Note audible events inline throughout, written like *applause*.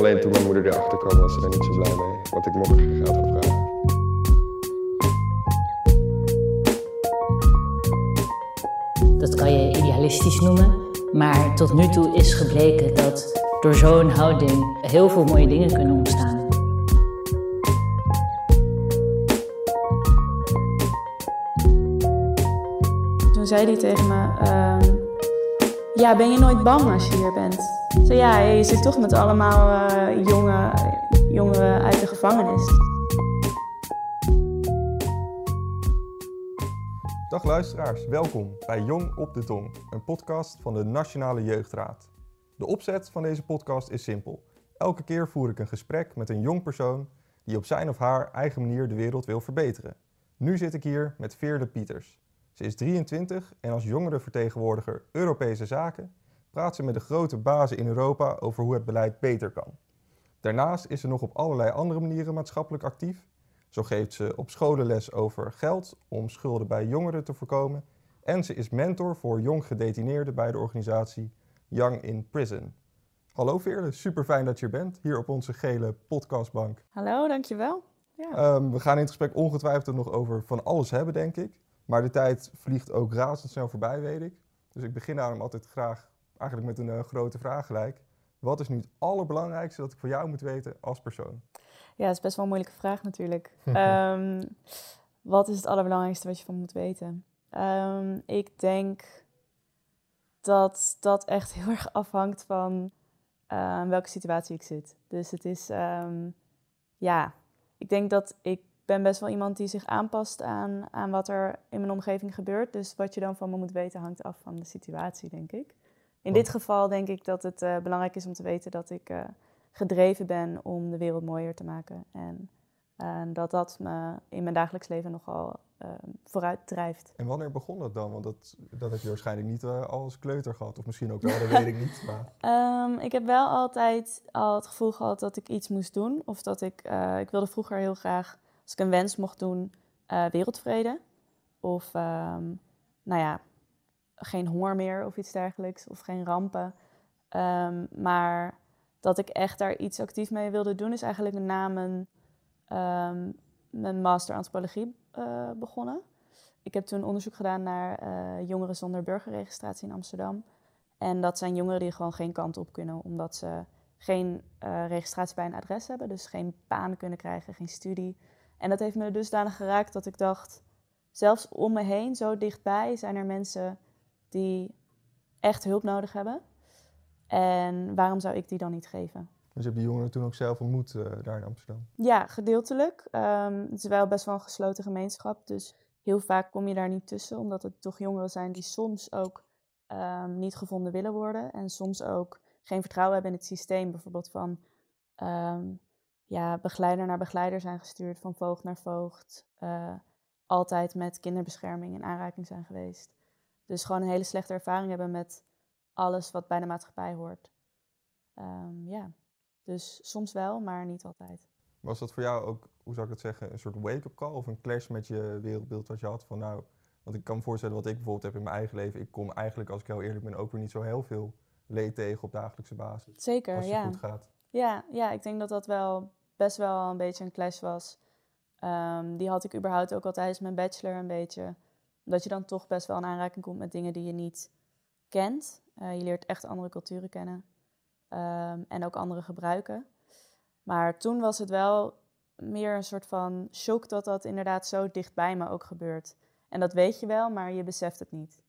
Alleen toen mijn moeder erachter kwam, was ze er niet zo blij mee. Want ik mocht er geen geld voor vragen. Dat kan je idealistisch noemen. Maar tot nu toe is gebleken dat door zo'n houding heel veel mooie dingen kunnen ontstaan. Toen zei hij tegen me: ehm, Ja, ben je nooit bang als je hier bent? Zei, ja, je zit toch met allemaal eh, jonge, jongeren uit de gevangenis. Dag luisteraars, welkom bij Jong op de Tong, een podcast van de Nationale Jeugdraad. De opzet van deze podcast is simpel. Elke keer voer ik een gesprek met een jong persoon die op zijn of haar eigen manier de wereld wil verbeteren. Nu zit ik hier met Veerle Pieters. Ze is 23 en als jongerenvertegenwoordiger Europese Zaken praat ze met de grote bazen in Europa over hoe het beleid beter kan. Daarnaast is ze nog op allerlei andere manieren maatschappelijk actief. Zo geeft ze op scholen les over geld om schulden bij jongeren te voorkomen. En ze is mentor voor jong gedetineerden bij de organisatie Young in Prison. Hallo Veerle, super fijn dat je er bent, hier op onze gele podcastbank. Hallo, dankjewel. Ja. Um, we gaan in het gesprek ongetwijfeld nog over van alles hebben, denk ik. Maar de tijd vliegt ook razendsnel voorbij, weet ik. Dus ik begin daarom altijd graag eigenlijk met een uh, grote vraag gelijk. Wat is nu het allerbelangrijkste dat ik van jou moet weten als persoon? Ja, dat is best wel een moeilijke vraag natuurlijk. um, *laughs* wat is het allerbelangrijkste wat je van moet weten? Um, ik denk dat dat echt heel *laughs* erg afhangt van uh, welke situatie ik zit. Dus het is, um, ja, ik denk dat ik ben best wel iemand die zich aanpast aan, aan wat er in mijn omgeving gebeurt. Dus wat je dan van me moet weten hangt af van de situatie, denk ik. In dit geval denk ik dat het uh, belangrijk is om te weten dat ik uh, gedreven ben om de wereld mooier te maken. En uh, dat dat me in mijn dagelijks leven nogal vooruit drijft. En wanneer begon dat dan? Want dat, dat heb je waarschijnlijk niet al als kleuter gehad. Of misschien ook wel, dat weet ik niet. *laughs* Maar... Um, ik heb wel altijd al het gevoel gehad dat ik iets moest doen. Of dat ik, ik wilde vroeger heel graag, als ik een wens mocht doen, wereldvrede. Of, um, nou ja, geen honger meer of iets dergelijks, of geen rampen. Um, maar dat ik echt daar iets actief mee wilde doen, is eigenlijk na mijn, um, mijn master antropologie uh, begonnen. Ik heb toen onderzoek gedaan naar uh, jongeren zonder burgerregistratie in Amsterdam. En dat zijn jongeren die gewoon geen kant op kunnen, omdat ze geen registratie bij een adres hebben, dus geen baan kunnen krijgen, geen studie. En dat heeft me dusdanig geraakt dat ik dacht, zelfs om me heen, zo dichtbij, zijn er mensen die echt hulp nodig hebben. En waarom zou ik die dan niet geven? Dus je hebt die jongeren toen ook zelf ontmoet uh, daar in Amsterdam? Ja, gedeeltelijk. Um, het is wel best wel een gesloten gemeenschap. Dus heel vaak kom je daar niet tussen. Omdat het toch jongeren zijn die soms ook um, niet gevonden willen worden. En soms ook geen vertrouwen hebben in het systeem. Bijvoorbeeld van um, ja, begeleider naar begeleider zijn gestuurd. Van voogd naar voogd. Uh, altijd met kinderbescherming in aanraking zijn geweest. Dus gewoon een hele slechte ervaring hebben met alles wat bij de maatschappij hoort. Um, ja, dus soms wel, maar niet altijd. Was dat voor jou ook, hoe zou ik het zeggen, een soort wake-up call of een clash met je wereldbeeld wat je had van nou, want ik kan me voorstellen wat ik bijvoorbeeld heb in mijn eigen leven. Ik kom eigenlijk, als ik heel eerlijk ben, ook weer niet zo heel veel leed tegen op dagelijkse basis. Zeker, als het ja. goed gaat. Ja, ja, ik denk dat dat wel best wel een beetje een clash was. Um, die had ik überhaupt ook al tijdens mijn bachelor een beetje omdat je dan toch best wel in aanraking komt met dingen die je niet kent. Uh, je leert echt andere culturen kennen um, en ook andere gebruiken. Maar toen was het wel meer een soort van shock dat dat inderdaad zo dicht bij me ook gebeurt. En dat weet je wel, maar je beseft het niet.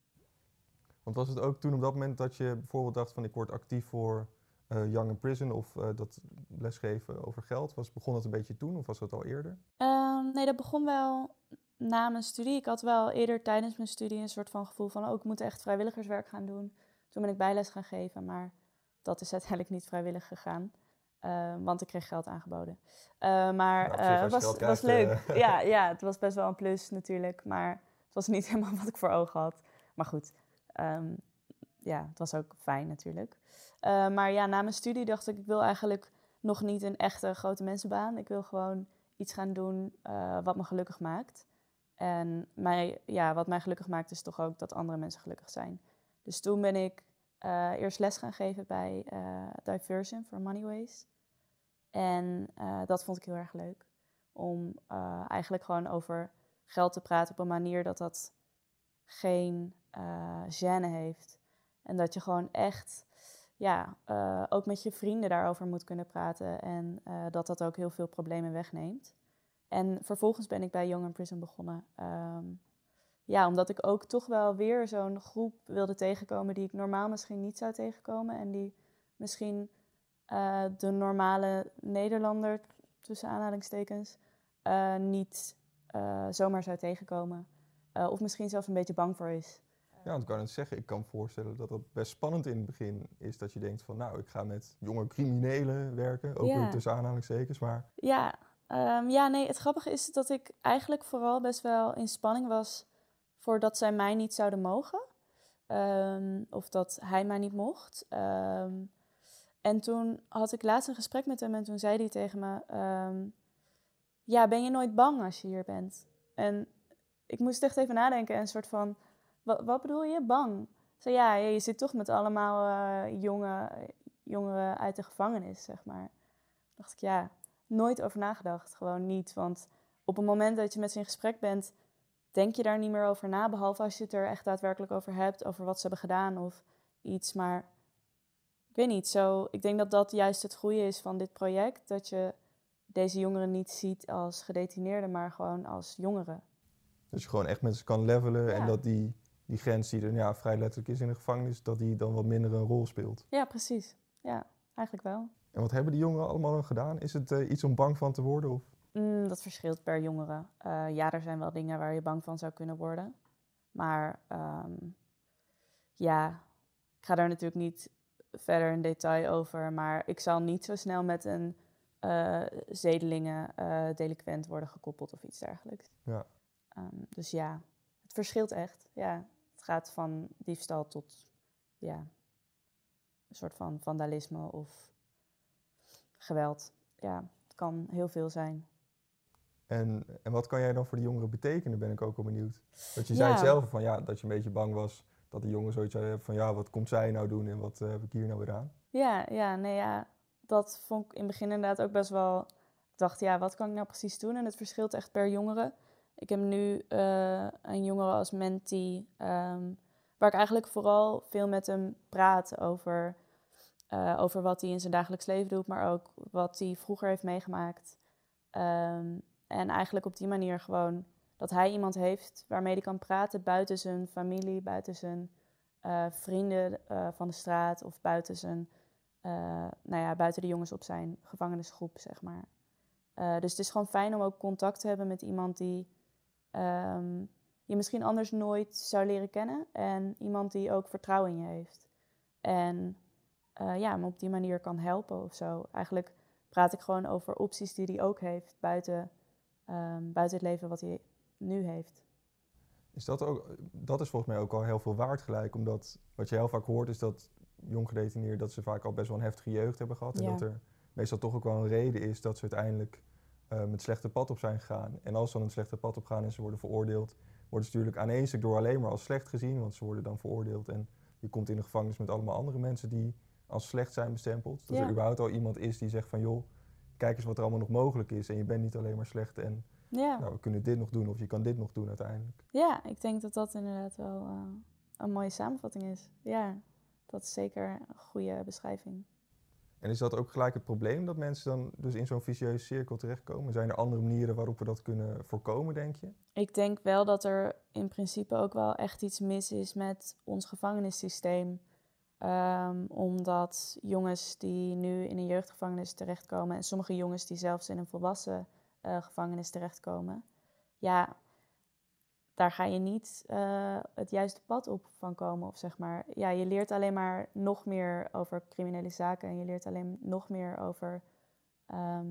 Want was het ook toen op dat moment dat je bijvoorbeeld dacht van ik word actief voor uh, Young in Prison of uh, dat lesgeven over geld? Was, begon dat een beetje toen of was dat al eerder? Um, nee, dat begon wel na mijn studie. Ik had wel eerder tijdens mijn studie een soort van gevoel van... oh, ik moet echt vrijwilligerswerk gaan doen. Toen ben ik bijles gaan geven, maar dat is *laughs* uiteindelijk niet vrijwillig gegaan. Uh, want ik kreeg geld aangeboden. Uh, maar nou, het was, was leuk. *laughs* Ja, ja, het was best wel een plus natuurlijk. Maar het was niet *laughs* helemaal wat ik voor ogen had. Maar goed, um, ja, het was ook fijn natuurlijk. maar ja, na mijn studie dacht ik, ik wil eigenlijk nog niet een echte grote mensenbaan. Ik wil gewoon iets gaan doen wat me gelukkig maakt. En mij, ja, wat mij gelukkig maakt is toch ook dat andere mensen gelukkig zijn. Dus toen ben ik uh, eerst les gaan geven bij Diversion for Moneyways. En dat vond ik heel erg leuk. Om eigenlijk gewoon over geld te praten op een manier dat dat geen gêne heeft. En dat je gewoon echt, ja, ook met je vrienden daarover moet kunnen praten. En dat dat ook heel veel problemen wegneemt. En vervolgens ben ik bij Young in Prison begonnen. Um, ja, omdat ik ook toch wel weer zo'n groep wilde tegenkomen die ik normaal misschien niet zou tegenkomen. En die misschien uh, de normale Nederlander, tussen aanhalingstekens, niet zomaar zou tegenkomen. of misschien zelfs een beetje bang voor is. Ja, want ik kan het zeggen, ik kan me voorstellen dat dat best spannend in het begin is. Dat je denkt van, nou, ik ga met jonge criminelen werken, ook Ja. tussen aanhalingstekens. Maar Ja, ehm, ja, nee, het grappige is dat ik eigenlijk vooral best wel in spanning was voordat zij mij niet zouden mogen. Ehm, of dat hij mij niet mocht. Ehm, en toen had ik laatst een gesprek met hem en toen zei hij tegen me: Ja, ben je nooit bang als je hier bent? En ik moest echt even nadenken en een soort van: Wat, wat bedoel je, bang? Zei ja, je zit toch met allemaal eh, jonge, jongeren uit de gevangenis, zeg maar. dacht ik ja, nooit over nagedacht. Gewoon niet. Want op het moment dat je met ze in gesprek bent, denk je daar niet meer over na. Behalve als je het er echt daadwerkelijk over hebt, over wat ze hebben gedaan of iets. Maar ik weet niet, zo, ik denk dat dat juist het goede is van dit project. Dat je deze jongeren niet ziet als gedetineerden, maar gewoon als jongeren. dat je gewoon echt met ze kan levelen en dat die, die grens die er ja, vrij letterlijk is in de gevangenis, dat die dan wat minder een rol speelt. Ja, precies. Ja, eigenlijk wel. En wat hebben die jongeren allemaal dan gedaan? Is het eh, iets om bang van te worden? Of? Mm, dat verschilt per jongere. Eh, ja, er zijn wel dingen waar je bang van zou kunnen worden. Maar ehm, ja, ik ga daar natuurlijk niet verder in detail over. Maar ik zal niet zo snel met een eh zedelingen delinquent worden gekoppeld of iets dergelijks. Ja. Ehm, dus ja, het verschilt echt. Ja, het gaat van diefstal tot ja, een soort van vandalisme of geweld. Ja, het kan heel veel zijn. En, en wat kan jij dan voor de jongeren betekenen, ben ik ook wel benieuwd. Want je zei Ja. zelf van ja, dat je een beetje bang was dat de jongen zoiets hadden van ja, wat komt zij nou doen en wat eh, heb ik hier nou weer aan? Ja, ja, nee, ja, dat vond ik in het begin inderdaad ook best wel. Ik dacht, ja, wat kan ik nou precies doen? En het verschilt echt per jongere. Ik heb nu eh, een jongere als mentee, ehm, waar ik eigenlijk vooral veel met hem praat over, eh, over wat hij in zijn dagelijks leven doet, maar ook wat hij vroeger heeft meegemaakt. Ehm, en eigenlijk op die manier gewoon dat hij iemand heeft waarmee hij kan praten buiten zijn familie, buiten zijn eh, vrienden van de straat of buiten zijn, nou ja, buiten de jongens op zijn gevangenisgroep, zeg maar. Dus het is gewoon fijn om ook contact te hebben met iemand die ehm, je misschien anders nooit zou leren kennen en iemand die ook vertrouwen in je heeft. En eh, ja, hem op die manier kan helpen of zo. Eigenlijk praat ik gewoon over opties die hij ook heeft buiten, ehm, buiten het leven wat hij nu heeft. Is dat, ook, dat is volgens mij ook al heel veel waard gelijk, omdat wat je heel vaak hoort is dat jong gedetineerden dat ze vaak al best wel een heftige jeugd hebben gehad. En Ja. dat er meestal toch ook wel een reden is dat ze uiteindelijk eh, met slechte pad op zijn gegaan. En als ze dan een slechte pad op gaan en ze worden veroordeeld, worden ze natuurlijk aan één stuk door alleen maar als slecht gezien, want ze worden dan veroordeeld. En je komt in de gevangenis met allemaal andere mensen die als slecht zijn bestempeld. Dat Ja. er überhaupt al iemand is die zegt van joh, kijk eens wat er allemaal nog mogelijk is. En je bent niet alleen maar slecht en Ja. nou, we kunnen dit nog doen of je kan dit nog doen uiteindelijk. Ja, ik denk dat dat inderdaad wel eh, een mooie samenvatting is. Ja, dat is zeker een goede beschrijving. En is dat ook gelijk het probleem dat mensen dan dus in zo'n vicieuze cirkel terechtkomen? Zijn er andere manieren waarop we dat kunnen voorkomen, denk je? Ik denk wel dat er in principe ook wel echt iets mis is met ons gevangenissysteem. Ehm, omdat jongens die nu in een jeugdgevangenis terechtkomen en sommige jongens die zelfs in een volwassen eh, gevangenis terechtkomen, ja, daar ga je niet eh, het juiste pad op van komen. Of zeg maar, ja, je leert alleen maar nog meer over criminele zaken en je leert alleen nog meer over ehm,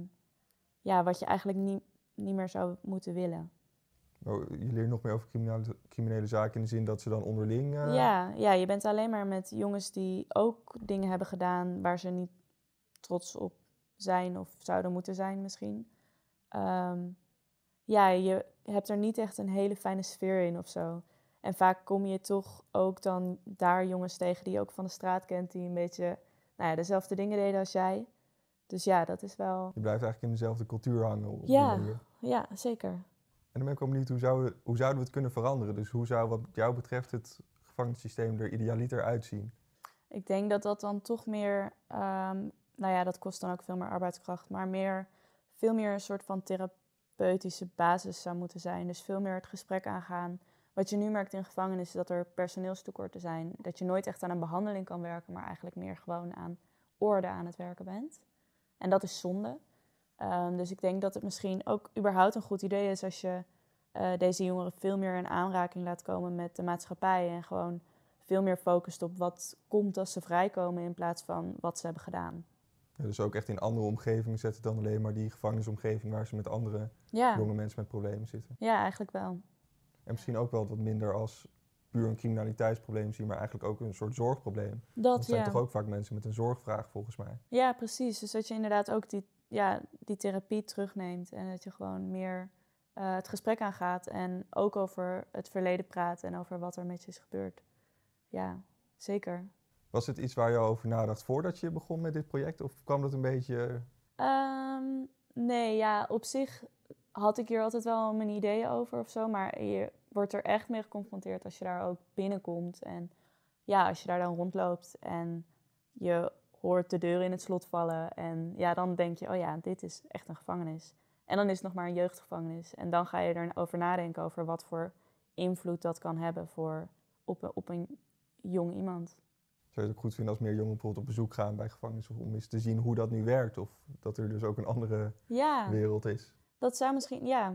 ja, wat je eigenlijk niet, niet meer zou moeten willen. Nou, je leert nog meer over criminele, criminele zaken in de zin dat ze dan onderling... eh, Ja, ja, je bent alleen maar met jongens die ook dingen hebben gedaan waar ze niet trots op zijn of zouden moeten zijn misschien. Ehm, ja, je hebt er niet echt een hele fijne sfeer in of zo. En vaak kom je toch ook dan daar jongens tegen die je ook van de straat kent, die een beetje nou ja, dezelfde dingen deden als jij. Dus ja, dat is wel. Je blijft eigenlijk in dezelfde cultuur hangen op Ja. Ja, zeker. En dan ben ik wel benieuwd, hoe zouden, hoe zouden we het kunnen veranderen? Dus hoe zou wat jou betreft het gevangenissysteem er idealiter uitzien? Ik denk dat dat dan toch meer, ehm, nou ja, dat kost dan ook veel meer arbeidskracht, maar meer, veel meer een soort van therapeutische basis zou moeten zijn. Dus veel meer het gesprek aangaan. Wat je nu merkt in gevangenis is dat er personeelstekorten zijn. Dat je nooit echt aan een behandeling kan werken, maar eigenlijk meer gewoon aan orde aan het werken bent. En dat is zonde. Ehm, dus ik denk dat het misschien ook überhaupt een goed idee is als je eh, deze jongeren veel meer in aanraking laat komen met de maatschappij. En gewoon veel meer focust op wat komt als ze vrijkomen in plaats van wat ze hebben gedaan. Dus ook echt in andere omgevingen zetten dan alleen maar die gevangenisomgeving waar ze met andere Ja, jonge mensen met problemen zitten. ja eigenlijk wel. En misschien ook wel wat minder als puur een criminaliteitsprobleem zien, maar eigenlijk ook een soort zorgprobleem. Dat zijn ja. toch ook vaak mensen met een zorgvraag volgens mij. Ja, precies. Dus dat je inderdaad ook die, ja, die therapie terugneemt en dat je gewoon meer eh, het gesprek aangaat en ook over het verleden praat en over wat er met je is gebeurd. Ja, zeker. Was het iets waar je over nadacht voordat je begon met dit project? Of kwam dat een beetje... Ehm, nee, ja, op zich had ik hier altijd wel mijn ideeën over of zo, maar je wordt er echt mee geconfronteerd als je daar ook binnenkomt. En ja, als je daar dan rondloopt en je hoort de deuren in het slot vallen en ja, dan denk je, oh ja, dit is echt een gevangenis. En dan is het nog maar een jeugdgevangenis. En dan ga je erover nadenken over wat voor invloed dat kan hebben voor, op, op een. Zou je het ook goed vinden als meer jongeren bijvoorbeeld op bezoek gaan bij gevangenissen om eens te zien hoe dat nu werkt? Of dat er dus ook een andere Ja. wereld is? Dat zou misschien, ja,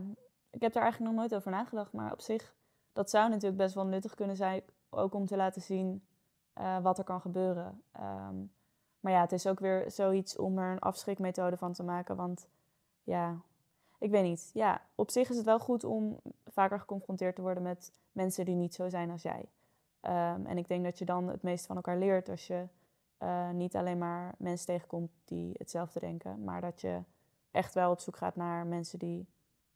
ik heb daar eigenlijk nog nooit over nagedacht, maar op zich, dat zou natuurlijk best wel nuttig kunnen zijn, ook om te laten zien eh, wat er kan gebeuren. Ehm, maar ja, het is ook weer zoiets om er een afschrikmethode van te maken, want ja, ik weet niet. Ja, op zich is het wel goed om vaker geconfronteerd te worden met mensen die niet zo zijn als jij. Ehm, en ik denk dat je dan het meest van elkaar leert als je eh, niet alleen maar mensen tegenkomt die hetzelfde denken, maar dat je echt wel op zoek gaat naar mensen die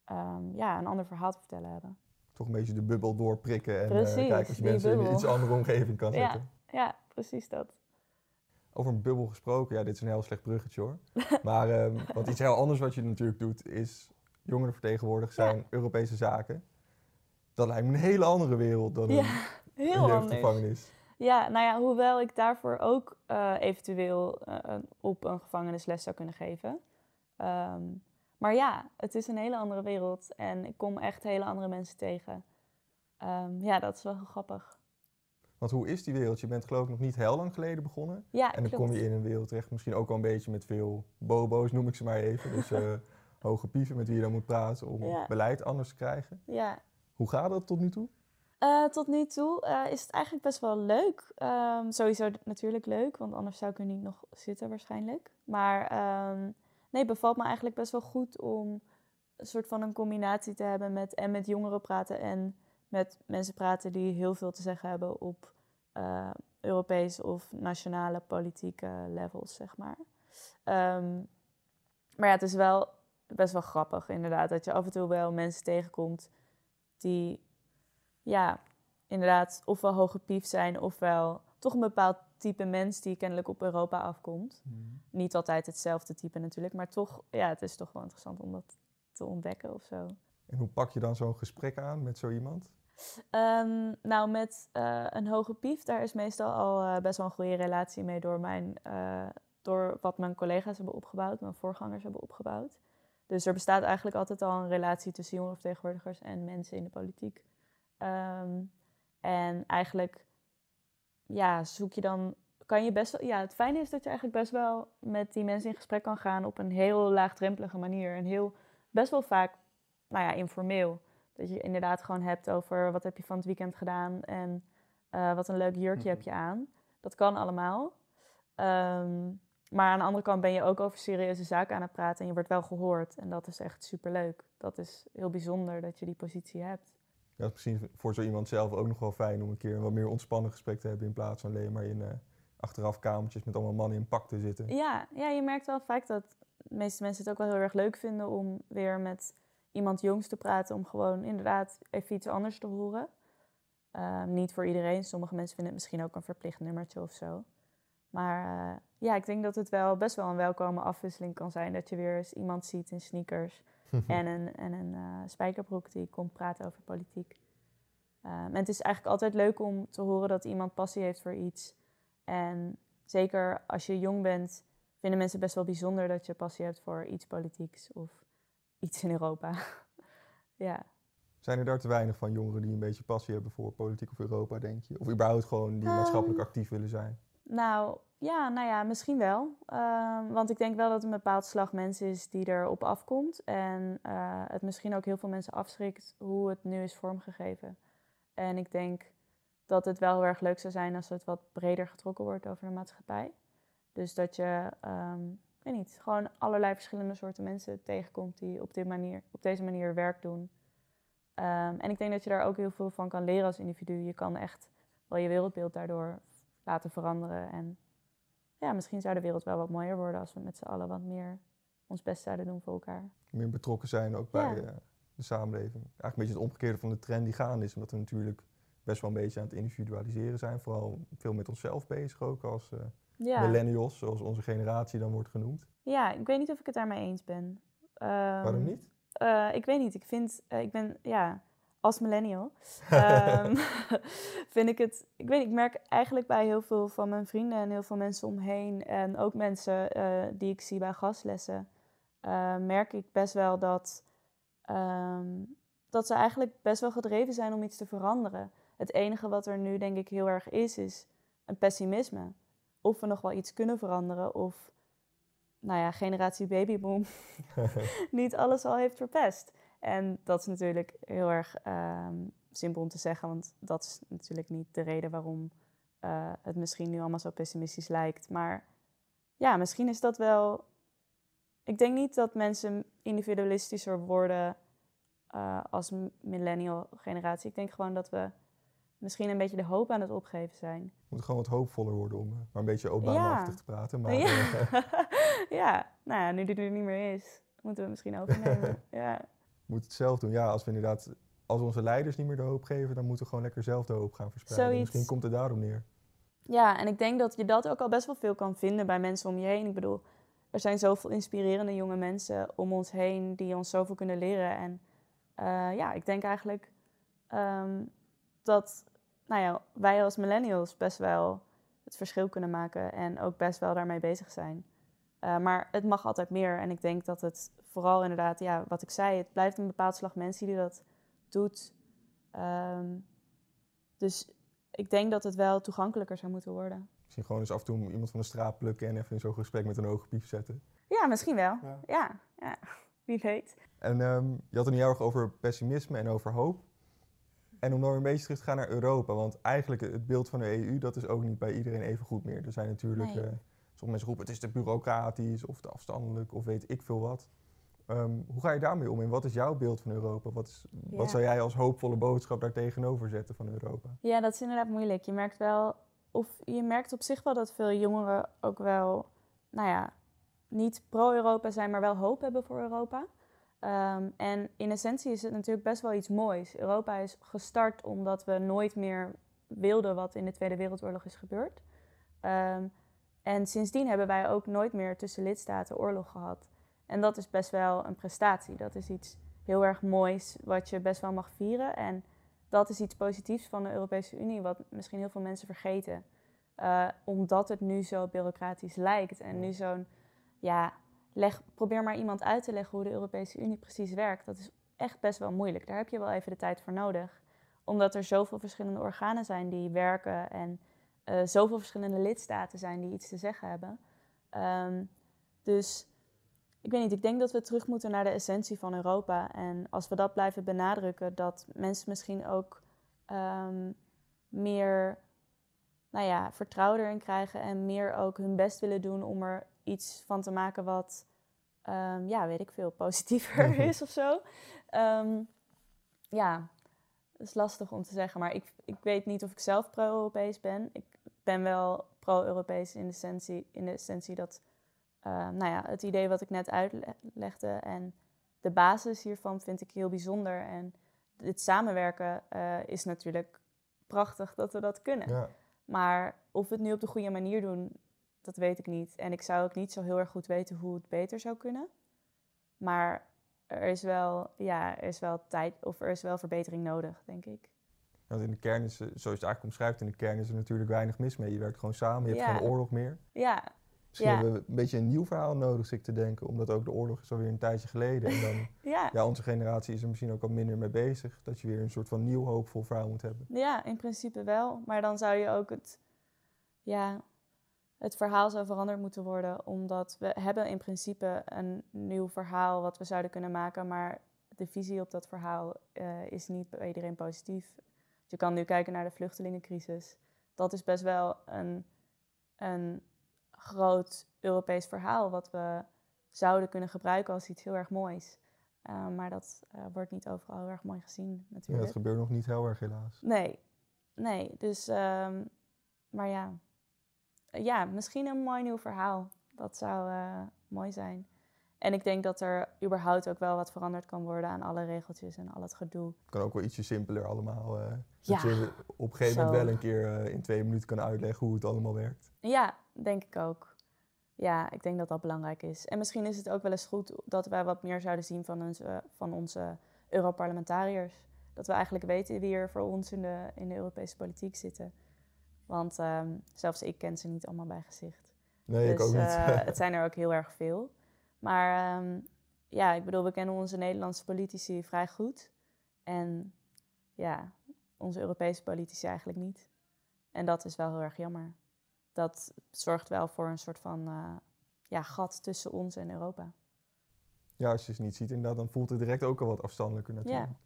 ehm, ja, een ander verhaal te vertellen hebben. Toch een beetje de bubbel doorprikken en eh, kijken of je mensen in een bubbel. iets andere omgeving kan Ja. zetten. Ja, precies dat. Over een bubbel gesproken, ja, dit is een heel slecht bruggetje hoor. *laughs* Maar ehm, want iets heel anders wat je natuurlijk doet, is jongeren vertegenwoordigen zijn Europese zaken. Dat lijkt me een hele andere wereld dan Ja, een heel anders. jeugdgevangenis. Ja, nou ja, hoewel ik daarvoor ook eh, eventueel eh, op een gevangenisles zou kunnen geven. Ehm, maar ja, het is een hele andere wereld en ik kom echt hele andere mensen tegen. Ehm, ja, dat is wel heel grappig. Want hoe is die wereld? Je bent geloof ik nog niet heel lang geleden begonnen. Ja, En dan klopt. kom je in een wereld terecht, misschien ook wel een beetje met veel bobo's, noem ik ze maar even. Dus eh, *laughs* hoge pieven met wie je dan moet praten om Ja. beleid anders te krijgen. Ja, Hoe gaat dat tot nu toe? Eh, tot nu toe eh, is het eigenlijk best wel leuk. Ehm, sowieso natuurlijk leuk, want anders zou ik er niet nog zitten waarschijnlijk. Maar ehm, nee, bevalt me eigenlijk best wel goed om een soort van een combinatie te hebben met en met jongeren praten en met mensen praten die heel veel te zeggen hebben op eh Europees of nationale politieke levels, zeg maar. Ehm, maar ja, het is wel best wel grappig inderdaad dat je af en toe wel mensen tegenkomt die ja, inderdaad ofwel hoge pief zijn ofwel toch een bepaald type mens die kennelijk op Europa afkomt. Niet altijd hetzelfde type natuurlijk, maar toch, ja, het is toch wel interessant om dat te ontdekken of zo. En hoe pak je dan zo'n gesprek aan met zo iemand? Ehm, nou, met eh, een hoge pief, daar is meestal al eh, best wel een goede relatie mee door, mijn, eh, door wat mijn collega's hebben opgebouwd, mijn voorgangers hebben opgebouwd. Dus er bestaat eigenlijk altijd al een relatie tussen jongerenvertegenwoordigers en mensen in de politiek. Ehm, en eigenlijk, ja, zoek je dan, kan je best wel, ja, het fijne is dat je eigenlijk best wel met die mensen in gesprek kan gaan op een heel laagdrempelige manier. En heel, best wel vaak, nou ja, informeel. Dat je inderdaad gewoon hebt over wat heb je van het weekend gedaan en eh, wat een leuk jurkje heb je aan. Dat kan allemaal. Ehm, maar aan de andere kant ben je ook over serieuze zaken aan het praten en je wordt wel gehoord. En dat is echt superleuk. Dat is heel bijzonder dat je die positie hebt. Dat is misschien voor zo iemand zelf ook nog wel fijn om een keer een wat meer ontspannen gesprek te hebben in plaats van alleen maar in eh, achteraf kamertjes met allemaal mannen in pak te zitten. Ja, ja, je merkt wel vaak dat de meeste mensen het ook wel heel erg leuk vinden om weer met iemand jongs te praten. Om gewoon inderdaad even iets anders te horen. Ehm, niet voor iedereen. Sommige mensen vinden het misschien ook een verplicht nummertje of zo. Maar eh, ja, ik denk dat het wel best wel een welkome afwisseling kan zijn. Dat je weer eens iemand ziet in sneakers *laughs* en een, en een eh, spijkerbroek die komt praten over politiek. Um, en het is eigenlijk altijd leuk om te horen dat iemand passie heeft voor iets. En zeker als je jong bent, vinden mensen best wel bijzonder dat je passie hebt voor iets politieks of iets in Europa. *laughs* ja. Zijn er daar te weinig van jongeren die een beetje passie hebben voor politiek of Europa, denk je? Of überhaupt gewoon die maatschappelijk actief willen zijn? Nou, ja, nou ja, misschien wel. Ehm, want ik denk wel dat een bepaald slag mensen is die erop afkomt. En uh, het misschien ook heel veel mensen afschrikt hoe het nu is vormgegeven. En ik denk dat het wel heel erg leuk zou zijn als het wat breder getrokken wordt over de maatschappij. Dus dat je, um, ik weet niet, gewoon allerlei verschillende soorten mensen tegenkomt die op, dit manier, op deze manier werk doen. Um, en ik denk dat je daar ook heel veel van kan leren als individu. Je kan echt wel je wereldbeeld daardoor laten veranderen. En ja, misschien zou de wereld wel wat mooier worden als we met z'n allen wat meer ons best zouden doen voor elkaar. Meer betrokken zijn ook bij uh, de samenleving. Eigenlijk een beetje het omgekeerde van de trend die gaande is. Omdat we natuurlijk best wel een beetje aan het individualiseren zijn. Vooral veel met onszelf bezig ook als uh, ja. millennials, zoals onze generatie dan wordt genoemd. Ja, ik weet niet of ik het daarmee eens ben. Um, Waarom niet? Uh, ik weet niet. Ik vind, ik ben, ja, als millennial, um, *laughs* *laughs* vind ik het, ik weet ik merk eigenlijk bij heel veel van mijn vrienden en heel veel mensen omheen en ook mensen uh, die ik zie bij gastlessen, merk ik best wel dat, um, dat ze eigenlijk best wel gedreven zijn om iets te veranderen. Het enige wat er nu denk ik heel erg is, is een pessimisme. Of we nog wel iets kunnen veranderen of nou ja, generatie babyboom *laughs* niet alles al heeft verpest. En dat is natuurlijk heel erg um, simpel om te zeggen, want dat is natuurlijk niet de reden waarom uh, het misschien nu allemaal zo pessimistisch lijkt. Maar ja, misschien is dat wel. Ik denk niet dat mensen individualistischer worden uh, als millennial generatie. Ik denk gewoon dat we misschien een beetje de hoop aan het opgeven zijn. We moeten gewoon wat hoopvoller worden om maar een beetje Obama-achtig ja. te praten. Maar ja. *laughs* ja, nou ja, nu die er niet meer is, moeten we misschien overnemen. *laughs* ja. Moet het zelf doen. Ja, als we inderdaad, als onze leiders niet meer de hoop geven, dan moeten we gewoon lekker zelf de hoop gaan verspreiden. Zoiets. Misschien komt het daarom neer. Ja, en ik denk dat je dat ook al best wel veel kan vinden bij mensen om je heen. Ik bedoel, er zijn zoveel inspirerende jonge mensen om ons heen die ons zoveel kunnen leren. En uh, ja, ik denk eigenlijk um, dat nou ja, wij als millennials best wel het verschil kunnen maken en ook best wel daarmee bezig zijn. Uh, maar het mag altijd meer. En ik denk dat het vooral inderdaad, ja, wat ik zei, het blijft een bepaald slag mensen die dat doet. Um, dus ik denk dat het wel toegankelijker zou moeten worden. Misschien gewoon eens af en toe iemand van de straat plukken en even in zo'n gesprek met een hoge piep zetten. Ja, misschien wel. Ja, ja, ja. *laughs* wie weet. En um, je had het heel erg over pessimisme en over hoop. En om dan weer een beetje terug te gaan naar Europa, want eigenlijk het beeld van de EU, dat is ook niet bij iedereen even goed meer. Er zijn natuurlijk, nee. uh, sommige mensen roepen het is te bureaucratisch of te afstandelijk of weet ik veel wat. Um, hoe ga je daarmee om en wat is jouw beeld van Europa? Wat, is, ja. wat zou jij als hoopvolle boodschap daar tegenover zetten van Europa? Ja, dat is inderdaad moeilijk. Je merkt wel, of je merkt op zich wel dat veel jongeren ook wel, nou ja, niet pro-Europa zijn, maar wel hoop hebben voor Europa. Um, en in essentie is het natuurlijk best wel iets moois. Europa is gestart omdat we nooit meer wilden wat in de Tweede Wereldoorlog is gebeurd. Um, en sindsdien hebben wij ook nooit meer tussen lidstaten oorlog gehad. En dat is best wel een prestatie. Dat is iets heel erg moois wat je best wel mag vieren. En dat is iets positiefs van de Europese Unie, wat misschien heel veel mensen vergeten. Uh, omdat het nu zo bureaucratisch lijkt en nu zo'n ja, leg, probeer maar iemand uit te leggen hoe de Europese Unie precies werkt. Dat is echt best wel moeilijk. Daar heb je wel even de tijd voor nodig. Omdat er zoveel verschillende organen zijn die werken en uh, zoveel verschillende lidstaten zijn die iets te zeggen hebben. Um, dus ik weet niet, ik denk dat we terug moeten naar de essentie van Europa. En als we dat blijven benadrukken, dat mensen misschien ook um, meer nou ja, vertrouwen erin krijgen en meer ook hun best willen doen om er iets van te maken wat, um, ja, weet ik veel, positiever *laughs* is of zo. Um, ja, dat is lastig om te zeggen, maar ik, ik weet niet of ik zelf pro-Europees ben. Ik ben wel pro-Europees in, de essentie, in de essentie dat, uh, nou ja, het idee wat ik net uitlegde en de basis hiervan vind ik heel bijzonder. En dit samenwerken uh, is natuurlijk prachtig dat we dat kunnen. Ja. Maar of we het nu op de goede manier doen, dat weet ik niet. En ik zou ook niet zo heel erg goed weten hoe het beter zou kunnen. Maar er is wel, ja, er is wel tijd of er is wel verbetering nodig, denk ik. Want in de kern is, eh, zoals je het eigenlijk omschrijft, in de kern is er natuurlijk weinig mis mee. Je werkt gewoon samen, je hebt geen oorlog meer. Ja, Misschien Ja. hebben we een beetje een nieuw verhaal nodig, zit ik te denken. Omdat ook de oorlog is alweer een tijdje geleden. En dan, *laughs* ja. ja, onze generatie is er misschien ook al minder mee bezig. Dat je weer een soort van nieuw hoopvol verhaal moet hebben. Ja, in principe wel. Maar dan zou je ook het, ja, het verhaal zou veranderd moeten worden. Omdat we hebben in principe een nieuw verhaal wat we zouden kunnen maken. Maar de visie op dat verhaal eh, is niet bij iedereen positief. Je kan nu kijken naar de vluchtelingencrisis. Dat is best wel een, een groot Europees verhaal wat we zouden kunnen gebruiken als iets heel erg moois. Eh, maar dat eh, wordt niet overal heel erg mooi gezien Ja, natuurlijk. dat gebeurt nog niet heel erg helaas. Nee, nee. Dus, ehm, maar ja. Ja, misschien een mooi nieuw verhaal. Dat zou eh, mooi zijn. En ik denk dat er überhaupt ook wel wat veranderd kan worden aan alle regeltjes en al het gedoe. Het kan ook wel ietsje simpeler allemaal. eh, Ja, dat je op een gegeven moment zo. wel een keer eh, in twee minuten kan uitleggen hoe het allemaal werkt. Ja, denk ik ook. Ja, ik denk dat dat belangrijk is. En misschien is het ook wel eens goed dat wij wat meer zouden zien van onze, van onze Europarlementariërs. Dat we eigenlijk weten wie er voor ons in de, in de Europese politiek zitten. Want ehm, zelfs ik ken ze niet allemaal bij gezicht. Nee, ik dus ook niet. eh, *laughs* het zijn er ook heel erg veel. Maar ehm, ja, ik bedoel, we kennen onze Nederlandse politici vrij goed. En ja, onze Europese politici eigenlijk niet. En dat is wel heel erg jammer. Dat zorgt wel voor een soort van eh, ja, gat tussen ons en Europa. Ja, als je ze niet ziet inderdaad, dan voelt het direct ook al wat afstandelijker natuurlijk. Ja.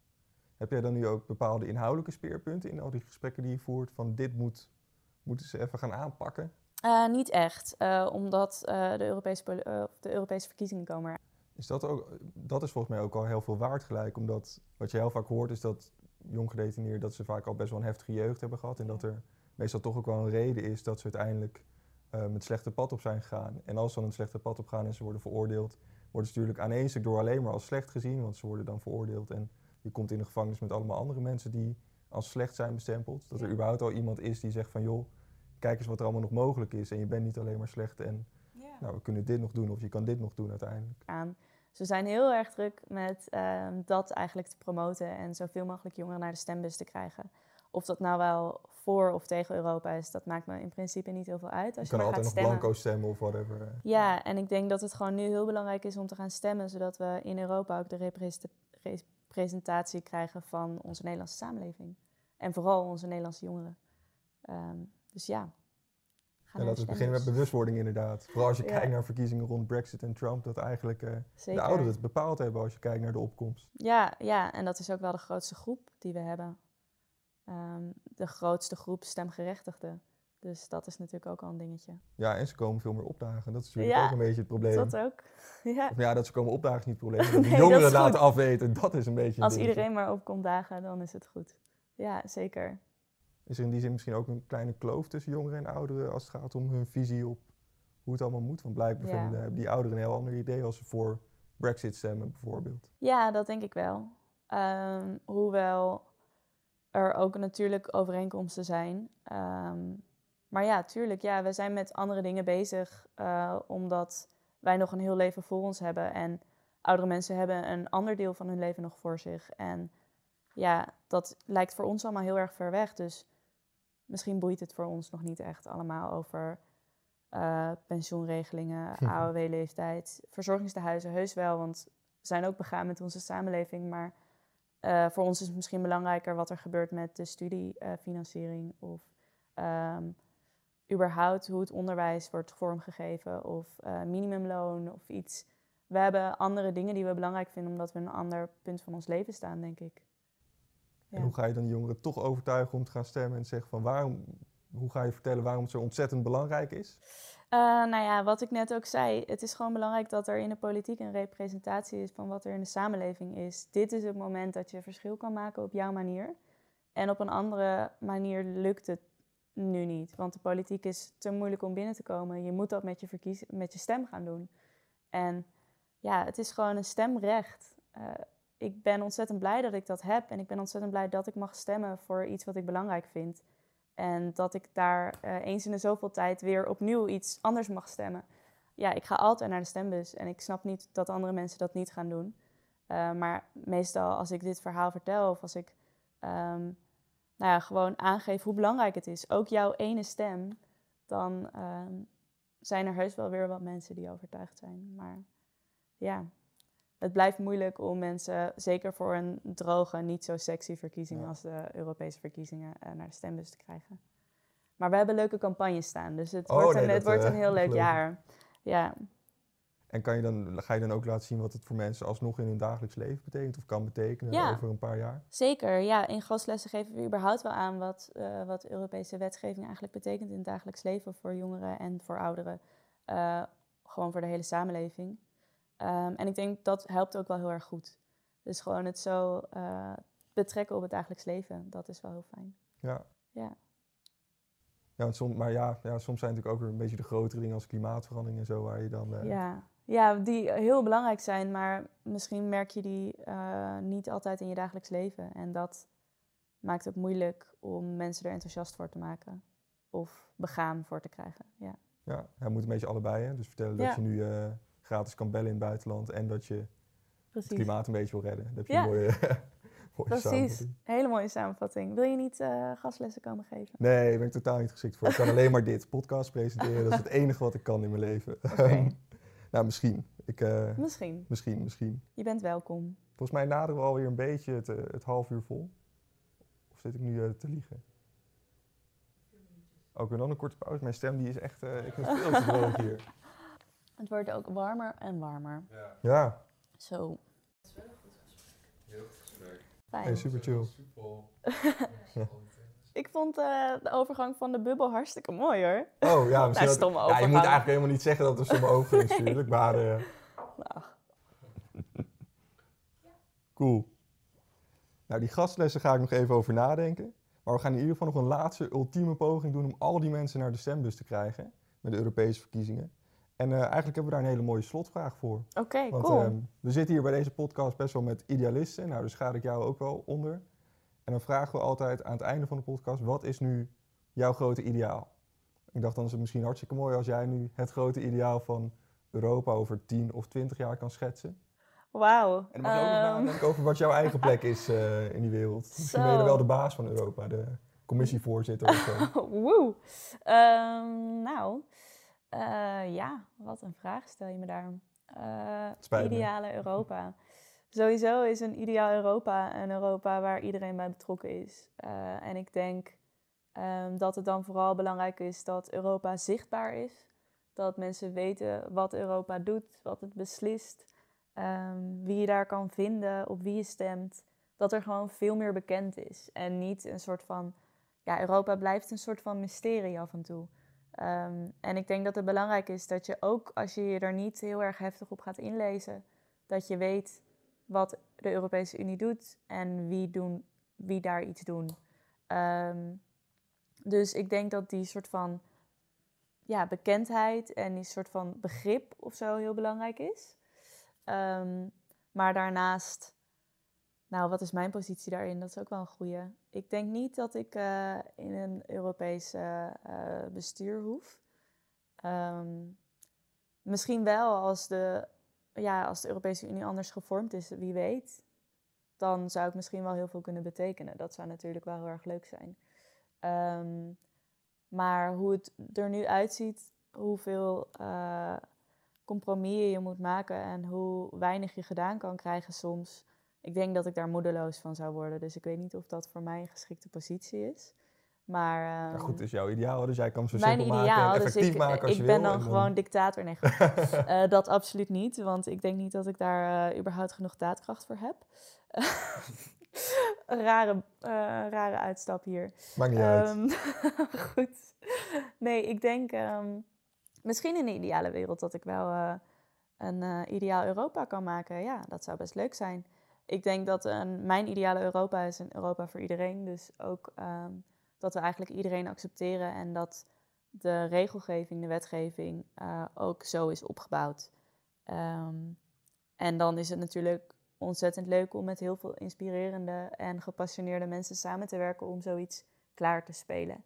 Heb jij dan nu ook bepaalde inhoudelijke speerpunten in al die gesprekken die je voert? Van dit moet, moeten ze even gaan aanpakken? Eh, niet echt, eh, omdat eh, de, Europese, de Europese verkiezingen komen eraan. Is dat, ook, dat is volgens mij ook al heel veel waard gelijk. Omdat wat je heel vaak hoort is dat jong gedetineerden dat ze vaak al best wel een heftige jeugd hebben gehad. En dat er meestal toch ook wel een reden is dat ze uiteindelijk met slechte pad op zijn gegaan. En als ze dan een slechte pad op gaan en ze worden veroordeeld, worden ze natuurlijk aan één stuk door alleen maar als slecht gezien. Want ze worden dan veroordeeld en je komt in de gevangenis met allemaal andere mensen die als slecht zijn bestempeld. Dat er überhaupt al iemand is die zegt van joh, kijk eens wat er allemaal nog mogelijk is. En je bent niet alleen maar slecht en nou, we kunnen dit nog doen of je kan dit nog doen uiteindelijk. aan. Dus we zijn heel erg druk met ehm, dat eigenlijk te promoten en zoveel mogelijk jongeren naar de stembus te krijgen. Of dat nou wel voor of tegen Europa is, dat maakt me in principe niet heel veel uit. Als Je je, kan altijd gaat nog stemmen. blanco stemmen of whatever. Ja, en ik denk dat het gewoon nu heel belangrijk is om te gaan stemmen, zodat we in Europa ook de representa- representatie krijgen van onze Nederlandse samenleving. En vooral onze Nederlandse jongeren. Ehm, dus ja. Ga Ja, laten we beginnen met bewustwording inderdaad. Vooral als je Ja. kijkt naar verkiezingen rond Brexit en Trump, dat eigenlijk eh, de ouderen het bepaald hebben als je kijkt naar de opkomst. Ja, ja, en dat is ook wel de grootste groep die we hebben. Ehm, de grootste groep stemgerechtigden. Dus dat is natuurlijk ook al een dingetje. Ja, en ze komen veel meer opdagen. Dat is natuurlijk Ja, ook een beetje het probleem. Dat ook. *laughs* Ja. Of ja, dat ze komen opdagen is niet het probleem. Dat *laughs* de jongeren dat laten afweten, dat is een beetje Als dingetje. iedereen maar opkomt dagen, dan is het goed. Ja, zeker. Is er in die zin misschien ook een kleine kloof tussen jongeren en ouderen als het gaat om hun visie op hoe het allemaal moet? Want blijkbaar Ja. vinden die ouderen een heel ander idee als ze voor Brexit stemmen bijvoorbeeld. Ja, dat denk ik wel. Ehm, hoewel er ook natuurlijk overeenkomsten zijn. Ehm, maar ja, tuurlijk, ja, we zijn met andere dingen bezig, eh, omdat wij nog een heel leven voor ons hebben. En oudere mensen hebben een ander deel van hun leven nog voor zich. En ja, dat lijkt voor ons allemaal heel erg ver weg. Dus misschien boeit het voor ons nog niet echt allemaal over eh, pensioenregelingen, *laughs* AOW-leeftijd, verzorgingstehuizen, heus wel, want we zijn ook begaan met onze samenleving. Maar eh, voor ons is het misschien belangrijker wat er gebeurt met de studiefinanciering of ehm, überhaupt hoe het onderwijs wordt vormgegeven of eh, minimumloon of iets. We hebben andere dingen die we belangrijk vinden omdat we in een ander punt van ons leven staan, denk ik. En hoe ga je dan jongeren toch overtuigen om te gaan stemmen en zeggen van waarom, hoe ga je vertellen waarom het zo ontzettend belangrijk is? Eh, nou ja, wat ik net ook zei, het is gewoon belangrijk dat er in de politiek een representatie is van wat er in de samenleving is. Dit is het moment dat je verschil kan maken op jouw manier. En op een andere manier lukt het nu niet, want de politiek is te moeilijk om binnen te komen. Je moet dat met je, verkies met je stem gaan doen. En ja, het is gewoon een stemrecht. Eh, ik ben ontzettend blij dat ik dat heb en ik ben ontzettend blij dat ik mag stemmen voor iets wat ik belangrijk vind. En dat ik daar eh, eens in de zoveel tijd weer opnieuw iets anders mag stemmen. Ja, ik ga altijd naar de stembus en ik snap niet dat andere mensen dat niet gaan doen. Uh, maar meestal als ik dit verhaal vertel of als ik um, nou ja, gewoon aangeef hoe belangrijk het is, ook jouw ene stem, dan um, zijn er heus wel weer wat mensen die overtuigd zijn. Maar ja, het blijft moeilijk om mensen, zeker voor een droge, niet zo sexy verkiezing Ja. als de Europese verkiezingen, eh, naar de stembus te krijgen. Maar we hebben leuke campagnes staan, dus het Oh, wordt, nee, een, het dat, wordt eh, een heel leuk jaar. Ja, En kan je dan, ga je dan ook laten zien wat het voor mensen alsnog in hun dagelijks leven betekent of kan betekenen Ja. over een paar jaar? zeker. Ja, in gastlessen geven we überhaupt wel aan wat, eh, wat Europese wetgeving eigenlijk betekent in het dagelijks leven voor jongeren en voor ouderen. Eh, gewoon voor de hele samenleving. Ehm, en ik denk dat helpt ook wel heel erg goed. Dus gewoon het zo eh, betrekken op het dagelijks leven, dat is wel heel fijn. Ja. Ja. Ja, want som, maar ja, ja, soms zijn natuurlijk ook weer een beetje de grotere dingen als klimaatverandering en zo, waar je dan... eh, Ja. ja, die heel belangrijk zijn, maar misschien merk je die eh, niet altijd in je dagelijks leven. En dat maakt het moeilijk om mensen er enthousiast voor te maken of begaan voor te krijgen. Ja, Ja, hij moet een beetje allebei. Hè? Dus vertellen dat je nu gratis kan bellen in het buitenland en dat je het precies. klimaat een beetje wil redden. Dan heb je Ja. een mooie, *laughs* mooie Precies, hele mooie samenvatting. Wil je niet eh, gastlessen komen geven? Nee, daar ben ik totaal niet geschikt voor. Ik kan alleen maar dit, podcast presenteren. Dat is het enige wat ik kan in mijn leven. *laughs* Oké. nou, misschien. Ik, eh, Misschien. misschien, misschien. Je bent welkom. Volgens mij naderen we alweer een beetje het, eh, het half uur vol. Of zit ik nu te liegen? Ook en dan een korte pauze. Mijn stem die is echt... ik ben veel te *laughs* droog hier. Het wordt ook warmer en warmer. Ja, Zo. Fijn. hey, super chill. *laughs* Ik vond eh, de overgang van de bubbel hartstikke mooi hoor. Oh ja, *laughs* misschien dat- stomme ja, je moet overgang. eigenlijk helemaal niet zeggen dat er stomme *laughs* overgang is natuurlijk. Maar eh, Nou, cool. Nou, die gastlessen ga ik nog even over nadenken. Maar we gaan in ieder geval nog een laatste ultieme poging doen om al die mensen naar de stembus te krijgen. Met de Europese verkiezingen. En eh, eigenlijk hebben we daar een hele mooie slotvraag voor. Oké, Want cool. ehm, we zitten hier bij deze podcast best wel met idealisten. Nou, daar schaar ik jou ook wel onder. En dan vragen we altijd aan het einde van de podcast: wat is nu jouw grote ideaal? Ik dacht dan is het misschien hartstikke mooi als jij nu het grote ideaal van Europa over 10 of 20 jaar kan schetsen. Wauw. En dan mag je ook nog Ehm, nadenken over wat jouw eigen plek is eh, in die wereld. Misschien ben je wel de baas van Europa, de commissievoorzitter of zo. *laughs* Woe. Ehm, nou, eh, ja, wat een vraag stel je me daar. Eh, ideale Europa. Sowieso is een ideaal Europa een Europa waar iedereen bij betrokken is. Eh, en ik denk ehm, dat het dan vooral belangrijk is dat Europa zichtbaar is. Dat mensen weten wat Europa doet, wat het beslist, ehm, wie je daar kan vinden, op wie je stemt. Dat er gewoon veel meer bekend is. En niet een soort van ja, Europa blijft een soort van mysterie af en toe. Ehm, en ik denk dat het belangrijk is dat je ook als je je er niet heel erg heftig op gaat inlezen, dat je weet wat de Europese Unie doet en wie, doen, wie daar iets doen. Ehm, dus ik denk dat die soort van ja, bekendheid en die soort van begrip of zo heel belangrijk is. Ehm, maar daarnaast, nou, wat is mijn positie daarin? Dat is ook wel een goede. Ik denk niet dat ik eh, in een Europees eh, bestuur hoef. Ehm, misschien wel als de, ja, als de Europese Unie anders gevormd is, wie weet. Dan zou ik misschien wel heel veel kunnen betekenen. Dat zou natuurlijk wel heel erg leuk zijn. Ehm, maar hoe het er nu uitziet, hoeveel eh compromissen je moet maken en hoe weinig je gedaan kan krijgen soms. Ik denk dat ik daar moedeloos van zou worden. Dus ik weet niet of dat voor mij een geschikte positie is. Maar, Maar ehm, goed, is jouw ideaal, dus jij kan zo mijn simpel ideaal, maken en dus effectief ik, maken als ik je ben dan gewoon dictator. Nee. *laughs* Eh, dat absoluut niet, want ik denk niet dat ik daar eh, überhaupt genoeg daadkracht voor heb. *laughs* Rare, eh, rare uitstap hier. Maakt niet uit. Ehm, *laughs* goed. Nee, ik denk ehm, misschien in de ideale wereld dat ik wel een ideaal Europa kan maken. Ja, dat zou best leuk zijn. Ik denk dat een, mijn ideale Europa is een Europa voor iedereen. Dus ook ehm, dat we eigenlijk iedereen accepteren en dat de regelgeving, de wetgeving eh, ook zo is opgebouwd. Ehm, en dan is het natuurlijk ontzettend leuk om met heel veel inspirerende en gepassioneerde mensen samen te werken om zoiets klaar te spelen.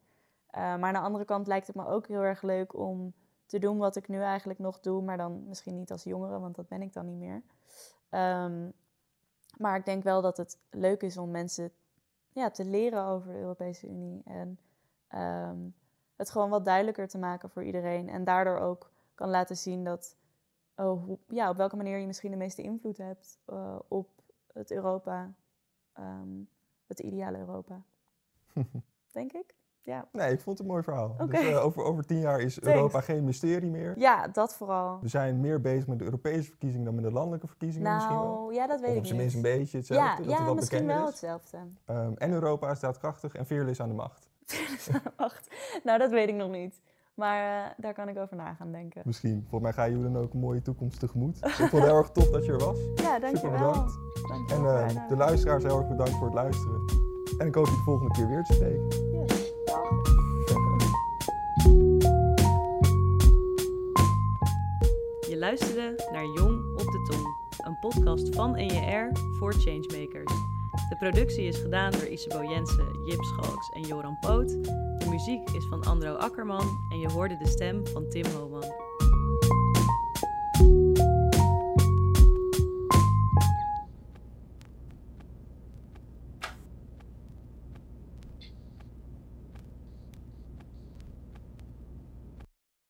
Eh, maar aan de andere kant lijkt het me ook heel erg leuk om te doen wat ik nu eigenlijk nog doe, maar dan misschien niet als jongere, want dat ben ik dan niet meer. Ehm, maar ik denk wel dat het leuk is om mensen ja, te leren over de Europese Unie en ehm, het gewoon wat duidelijker te maken voor iedereen. En daardoor ook kan laten zien dat, oh, hoe, ja, op welke manier je misschien de meeste invloed hebt uh, op het Europa, um, het ideale Europa. *laughs* denk ik. Ja. Nee, ik vond het een mooi verhaal. Okay. Dus, uh, over, over tien jaar is Thanks. Europa geen mysterie meer. Ja, dat vooral. We zijn meer bezig met de Europese verkiezingen dan met de landelijke verkiezingen misschien wel. Nou, ja, dat weet Of ik op zijn niet. minst een beetje hetzelfde, ja, dat ja het wat misschien wel is. hetzelfde. Um, en Europa staat krachtig en fearless aan de macht. *laughs* Wacht, nou dat weet ik nog niet. Maar uh, daar kan ik over na gaan denken. Misschien. Volgens mij ga je dan ook een mooie toekomst tegemoet. ik vond het heel erg tof dat je er was. Ja, dankjewel. Super bedankt. dankjewel En uh, de luisteraars heel erg bedankt voor het luisteren. En ik hoop je de volgende keer weer te spreken. Luisterde naar Jong op de Tong, een podcast van NJR voor Changemakers. De productie is gedaan door Isabel Jensen, Jip Schalks en Joran Poot. De muziek is van Andro Akkerman en je hoorde de stem van Tim Homan.